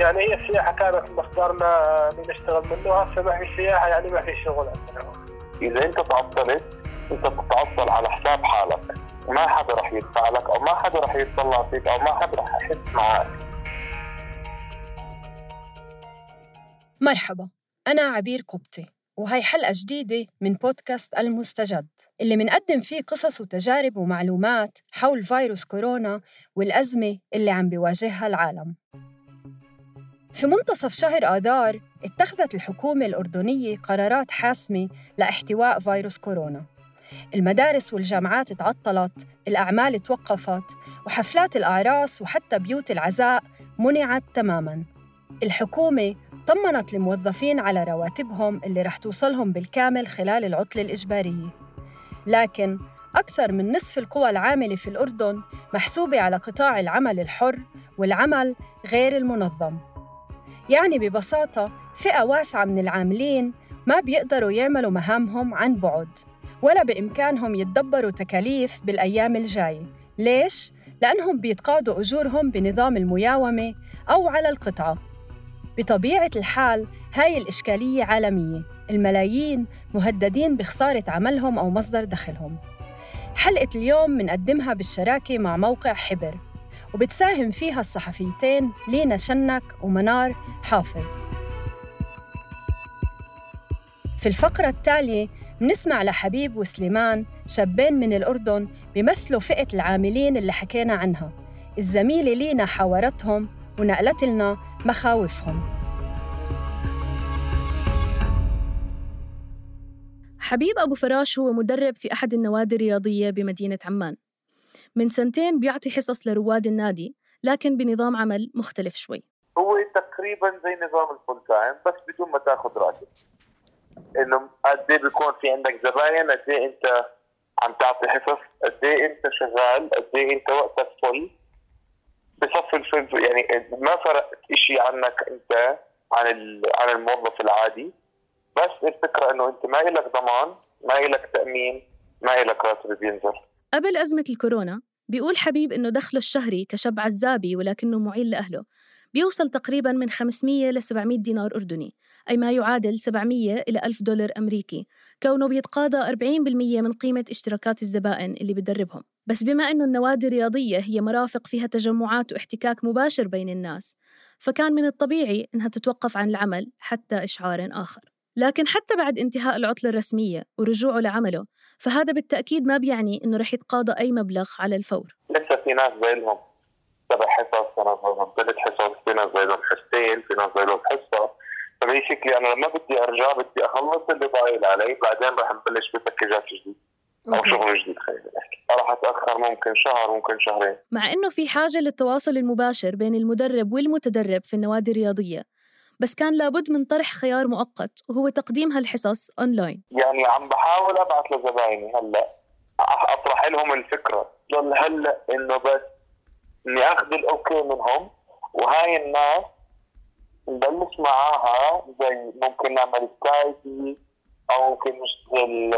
يعني هي السياحه كانت مصدرنا لنشتغل منه هسه ما في سياحة يعني ما في شغل عندنا. إذا أنت تعطلت أنت بتتعطل على حساب حالك. ما حدا رح يدفع لك أو ما حدا رح يطلع فيك أو ما حدا رح يحس معك. مرحبا. أنا عبير قبطي وهي حلقة جديدة من بودكاست المستجد اللي منقدم فيه قصص وتجارب ومعلومات حول فيروس كورونا والأزمة اللي عم بيواجهها العالم. في منتصف شهر آذار اتخذت الحكومة الأردنية قرارات حاسمة لاحتواء فيروس كورونا. المدارس والجامعات تعطلت الأعمال توقفت وحفلات الأعراس وحتى بيوت العزاء منعت تماماً. الحكومة طمنت الموظفين على رواتبهم اللي رح توصلهم بالكامل خلال العطلة الإجبارية. لكن أكثر من نصف القوى العاملة في الأردن محسوبة على قطاع العمل الحر والعمل غير المنظم. يعني ببساطة فئة واسعة من العاملين ما بيقدروا يعملوا مهامهم عن بعد ولا بإمكانهم يتدبروا تكاليف بالأيام الجاية ليش؟ لأنهم بيتقاضوا أجورهم بنظام المياومة أو على القطعة. بطبيعة الحال هاي الإشكالية عالمية. الملايين مهددين بخسارة عملهم أو مصدر دخلهم. حلقة اليوم منقدمها بالشراكة مع موقع حبر. وبتساهم فيها الصحفيتين لينا شنك ومنار حافظ. في الفقرة التالية منسمع لحبيب وسليمان شابين من الأردن بيمثلوا فئة العاملين اللي حكينا عنها. الزميلة لينا حاورتهم ونقلت لنا مخاوفهم. حبيب أبو فراش هو مدرب في أحد النوادي الرياضية بمدينة عمان. من سنتين بيعطي حصص لرواد النادي لكن بنظام عمل مختلف شوي. هو تقريبا زي نظام ال full time بس بدون ما تاخذ راتب إنه قد إيه بيكون في عندك زباين قد إيه أنت عم تعطي حصص قد إيه أنت شغال قد إيه أنت وقتك full. بصف الفيلم يعني ما فرق شيء عنك أنت عن عن الموظف العادي. بس الفكرة إنه أنت ما لك ضمان ما لك تأمين ما لك راتب بينزل. قبل أزمة الكورونا بيقول حبيب إنه دخله الشهري كشاب عزابي ولكنه معيل لأهله. بيوصل تقريبا من 500 ل 700 دينار أردني أي ما يعادل 700 إلى 1000 دولار أمريكي. كونه بيتقاضى 40% من قيمة اشتراكات الزبائن اللي بدربهم. بس بما أنه النوادي الرياضية هي مرافق فيها تجمعات واحتكاك مباشر بين الناس فكان من الطبيعي أنها تتوقف عن العمل حتى إشعار آخر. لكن حتى بعد انتهاء العطلة الرسمية ورجوعه لعمله فهذا بالتأكيد ما بيعني أنه رح يتقاضى أي مبلغ على الفور. لسه في ناس زي لهم سبع حصص في ناس زي لهم ثلاث حصص في ناس زي لهم حصتين في ناس زي لهم حصة فبيسكلي أنا لما بدي أرجع بدي أخلص اللي ضايل علي بعدين رح نبلش بباكجات جديد أو شغل جديد خلينا نحكي راح أتأخر ممكن شهر ممكن شهرين. مع إنه في حاجة للتواصل المباشر بين المدرب والمتدرب في النوادي الرياضية. بس كان لابد من طرح خيار مؤقت وهو تقديم هالحصص اونلاين يعني عم بحاول أبعث لزبايني هلأ أطرح لهم الفكرة. ضل هلأ إنه بس إني أخذ ال okay منهم وهاي الناس نبلش معاها زي ممكن نعمل Skype أو ممكن نشتغل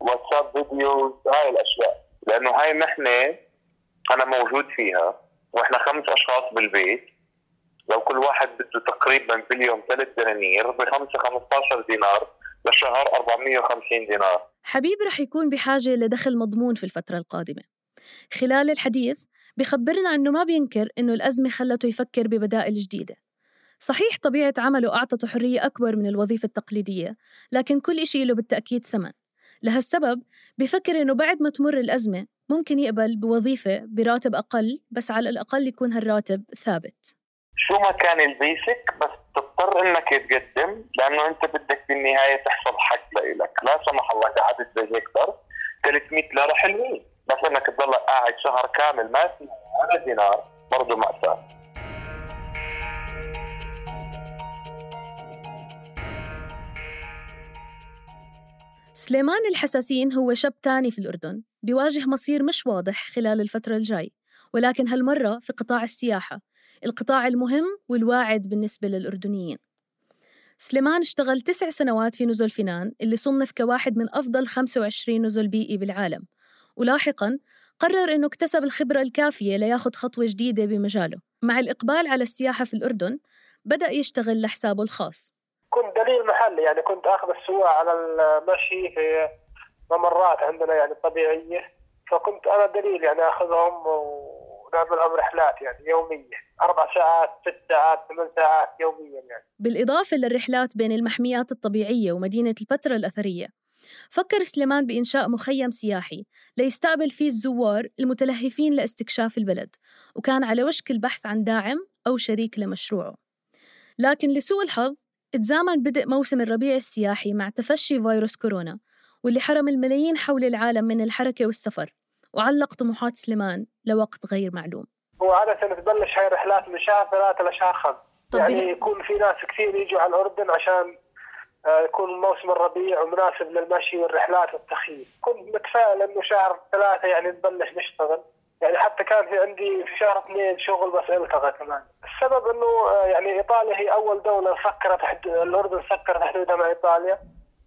واتساب فيديوز هاي الأشياء. لأنه هاي محنه أنا موجود فيها وإحنا خمس أشخاص بالبيت. لو كل واحد بده تقريبا باليوم ثلاث دنانير بخمسة 15 دينار للشهر 450 دينار. حبيب رح يكون بحاجة لدخل مضمون في الفترة القادمة. خلال الحديث بخبرنا أنه ما بينكر أنه الأزمة خلته يفكر ببدائل جديدة. صحيح طبيعة عمله أعطته حرية أكبر من الوظيفة التقليدية لكن كل إشي له بالتأكيد ثمن. لهالسبب بفكر إنه بعد ما تمر الأزمة ممكن يقبل بوظيفة براتب أقل بس على الأقل يكون هالراتب ثابت. شو ما كان البيسك؟ بس تضطر إنك تقدم لأنه أنت بدك بالنهاية تحصل حق لإلك. لا سمح الله قعدت زي هيك ضرب 300 ليره حلوين. بس إنك تضل قاعد شهر كامل ما في ولا دينار برضه مأساة سليمان الحساسين هو شاب تاني في الأردن بيواجه مصير مش واضح خلال الفترة الجاي. ولكن هالمرة في قطاع السياحة القطاع المهم والواعد بالنسبة للأردنيين. سليمان اشتغل تسع سنوات في نزل فنان اللي صنف كواحد من أفضل 25 نزل بيئي بالعالم. ولاحقاً قرر أنه اكتسب الخبرة الكافية لياخد خطوة جديدة بمجاله. مع الإقبال على السياحة في الأردن بدأ يشتغل لحسابه الخاص. كنت دليل محلي يعني كنت أخذ السواق على المشي في ممرات عندنا يعني طبيعية فكنت أنا دليل يعني اخذهم ونعملهم رحلات يعني يومية. أربع ساعات ست ساعات ثمان ساعات يوميا يعني. بالإضافة للرحلات بين المحميات الطبيعية ومدينة البتراء الأثرية فكر سليمان بإنشاء مخيم سياحي ليستقبل فيه الزوار المتلهفين لاستكشاف البلد وكان على وشك البحث عن داعم أو شريك لمشروعه. لكن لسوء الحظ تزامن بدء موسم الربيع السياحي مع تفشي فيروس كورونا واللي حرم الملايين حول العالم من الحركة والسفر. وعلق طموحات سليمان لوقت غير معلوم. هو عادة تبلش هاي الرحلات من شهر ثلاثة لشهر خمس يعني يكون في ناس كثير يجوا على الأردن عشان آه، يكون موسم الربيع ومناسب للمشي والرحلات والتخييم. كنت متفائل إنه شهر ثلاثة يعني نبلش نشتغل. يعني حتى كان في عندي في شهر اثنين شغل بس التغى كمان. السبب إنه آه، يعني إيطاليا هي أول دولة سكرت حد... الأردن سكرت حدودها مع إيطاليا.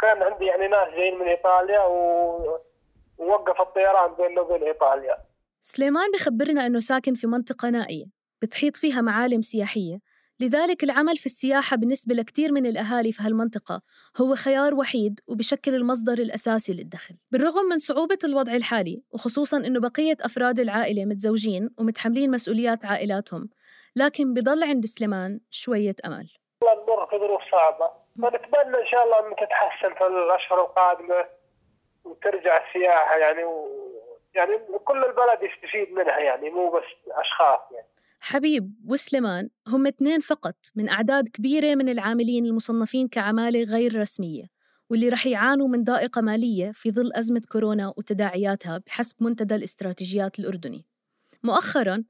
كان عندي يعني ناس جايين من إيطاليا و... ووقف الطيران بيننا وبين ايطاليا سليمان بخبرنا أنه ساكن في منطقة نائية بتحيط فيها معالم سياحية. لذلك العمل في السياحة بالنسبة لكثير من الأهالي في هالمنطقة هو خيار وحيد وبشكل المصدر الأساسي للدخل. بالرغم من صعوبة الوضع الحالي وخصوصا أنه بقية أفراد العائلة متزوجين ومتحملين مسؤوليات عائلاتهم لكن بضل عند سليمان شوية أمل. والله نمر في ظروف صعبة فنتمنى إن شاء الله أن تتحسن في الأشهر القادمة. وترجع السياحة يعني و... يعني كل البلد يستفيد منها يعني مو بس أشخاص يعني. حبيب وسليمان هم اثنين فقط من أعداد كبيرة من العاملين المصنفين كعمالة غير رسمية واللي رح يعانوا من ضائقة مالية في ظل أزمة كورونا وتداعياتها بحسب منتدى الاستراتيجيات الأردني. مؤخراً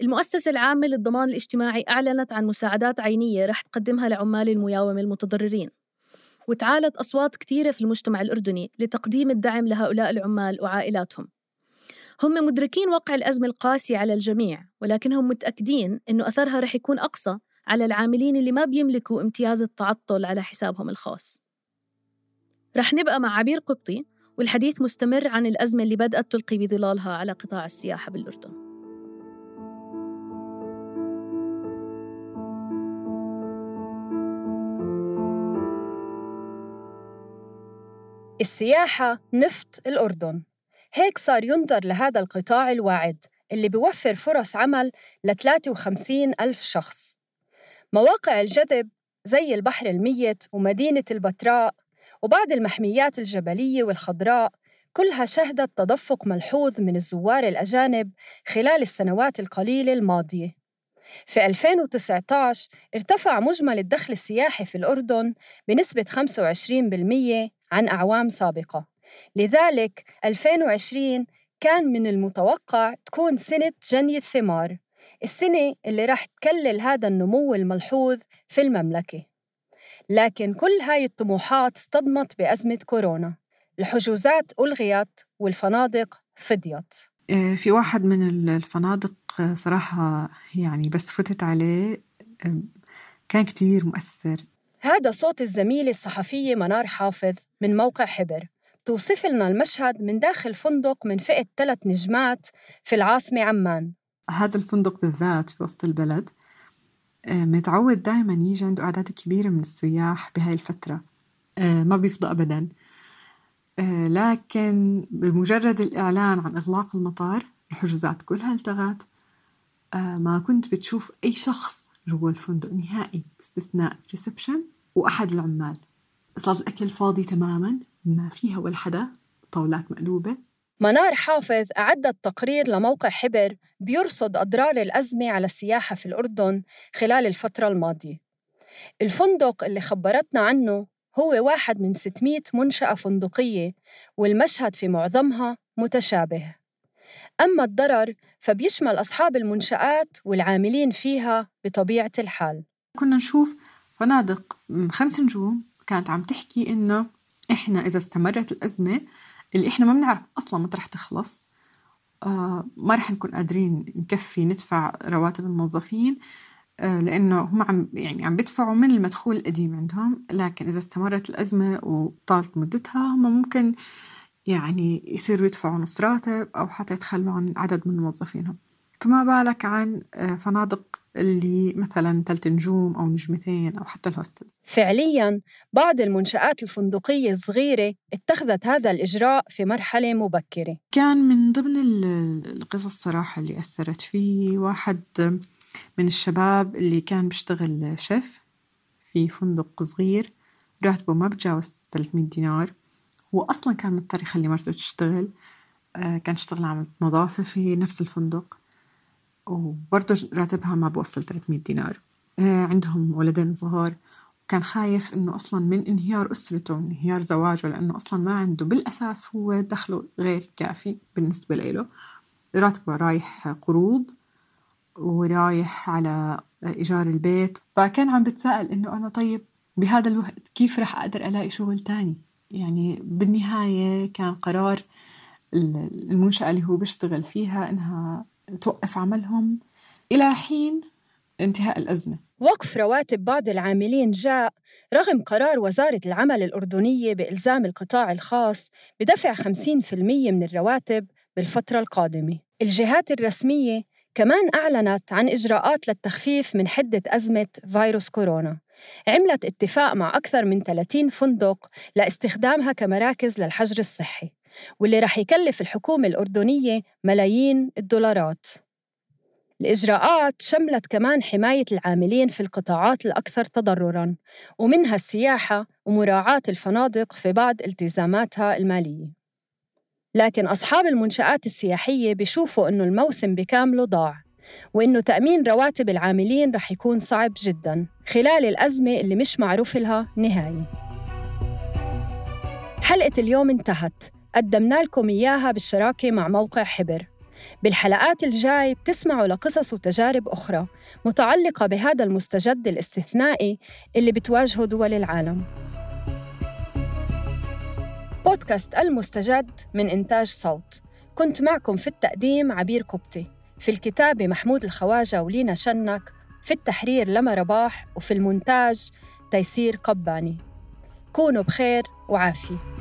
المؤسسة العامة للضمان الاجتماعي أعلنت عن مساعدات عينية رح تقدمها لعمال المياومة المتضررين. وتعالت أصوات كثيرة في المجتمع الأردني لتقديم الدعم لهؤلاء العمال وعائلاتهم. هم مدركين وقع الأزمة القاسية على الجميع ولكنهم متأكدين أنه أثرها رح يكون أقصى على العاملين اللي ما بيملكوا امتياز التعطل على حسابهم الخاص. رح نبقى مع عبير قبطي والحديث مستمر عن الأزمة اللي بدأت تلقي بظلالها على قطاع السياحة بالأردن. السياحة نفط الأردن. هيك صار ينظر لهذا القطاع الواعد اللي بيوفر فرص عمل ل 53 ألف شخص. مواقع الجذب زي البحر الميت ومدينة البتراء وبعض المحميات الجبلية والخضراء كلها شهدت تدفق ملحوظ من الزوار الأجانب خلال السنوات القليلة الماضية. في 2019 ارتفع مجمل الدخل السياحي في الأردن بنسبة 25% عن أعوام سابقة. لذلك 2020 كان من المتوقع تكون سنة جني الثمار السنة اللي راح تكلل هذا النمو الملحوظ في المملكة. لكن كل هاي الطموحات اصطدمت بأزمة كورونا. الحجوزات ألغيت والفنادق فضيت آه، في واحد من ال- الفنادق آه، صراحة يعني بس فتت عليه كان كتير مؤثر. هذا صوت الزميلة الصحفية منار حافظ من موقع حبر. توصف لنا المشهد من داخل فندق من فئة ثلاث نجمات في العاصمة عمان. هذا الفندق بالذات في وسط البلد آه، متعود دائما يجي عنده أعداد كبيرة من السياح بهاي الفترة. آه، ما بيفضى أبدا. آه، لكن بمجرد الإعلان عن إغلاق المطار الحجوزات كلها التغت. ما كنت بتشوف أي شخص جوا الفندق نهائي باستثناء ريسبشن وأحد العمال. صار الأكل فاضي تماما ما فيها ولا حدا طاولات مقلوبة. منار حافظ أعدت تقرير لموقع حبر بيرصد أضرار الأزمة على السياحة في الأردن خلال الفترة الماضية. الفندق اللي خبرتنا عنه هو واحد من 600 منشأة فندقية والمشهد في معظمها متشابه. أما الضرر فبيشمل أصحاب المنشآت والعاملين فيها بطبيعة الحال. كنا نشوف فنادق خمس نجوم كانت عم تحكي إنه إحنا إذا استمرت الأزمة اللي إحنا ما بنعرف أصلا متى رح تخلص آه ما رح نكون قادرين نكفي ندفع رواتب الموظفين آه لأنه هم عم يعني عم بيدفعوا من المدخول القديم عندهم. لكن إذا استمرت الأزمة وطالت مدتها هم ممكن يعني يصيروا يدفعوا نص راتب أو حتى يتخلوا عن عدد من موظفينهم. فما بالك عن آه، فنادق اللي مثلا ثلاث نجوم أو نجمتين أو حتى الهوستل. فعلياً بعض المنشآت الفندقية الصغيرة اتخذت هذا الإجراء في مرحلة مبكرة. كان من ضمن القصص الصراحة اللي أثرت فيه واحد من الشباب اللي كان بيشتغل شيف في فندق صغير راتبه ما بتجاوز 300 دينار. هو أصلا كان مضطر يخلي مرته تشتغل. آه، كان تشتغل عملت نظافة في نفس الفندق. وبرضه راتبها ما بوصل 300 دينار. آه، عندهم ولدين صغار. وكان خايف إنه أصلا من انهيار أسرته انهيار زواجه لأنه أصلا ما عنده بالأساس هو دخله غير كافي بالنسبة له. راتبه رايح قروض ورايح على إيجار البيت. فكان عم بتساءل إنه أنا طيب بهذا الوقت كيف رح أقدر ألاقي شغل تاني؟ يعني بالنهاية كان قرار المنشأة اللي هو بيشتغل فيها إنها توقف عملهم. إلى حين انتهاء الأزمة. وقف رواتب بعض العاملين جاء رغم قرار وزارة العمل الأردنية بإلزام القطاع الخاص بدفع 50% من الرواتب بالفترة القادمة. الجهات الرسمية كمان أعلنت عن إجراءات للتخفيف من حدة أزمة فيروس كورونا. عملت اتفاق مع أكثر من 30 فندق لإستخدامها كمراكز للحجر الصحي. واللي رح يكلف الحكومة الأردنية ملايين الدولارات. الإجراءات شملت كمان حماية العاملين في القطاعات الأكثر تضرراً ومنها السياحة ومراعاة الفنادق في بعض التزاماتها المالية. لكن أصحاب المنشآت السياحية بيشوفوا إنه الموسم بكامله ضاع وإنه تأمين رواتب العاملين رح يكون صعب جداً خلال الأزمة اللي مش معروف لها نهاية حلقة اليوم انتهت. قدمنا لكم إياها بالشراكة مع موقع حبر. بالحلقات الجاي بتسمعوا لقصص وتجارب أخرى متعلقة بهذا المستجد الاستثنائي اللي بتواجهه دول العالم. بودكاست المستجد من إنتاج صوت. كنت معكم في التقديم عبير كبتي في الكتابة محمود الخواجة ولينا شنك. في التحرير لما رباح. وفي المونتاج تيسير قباني. كونوا بخير وعافية.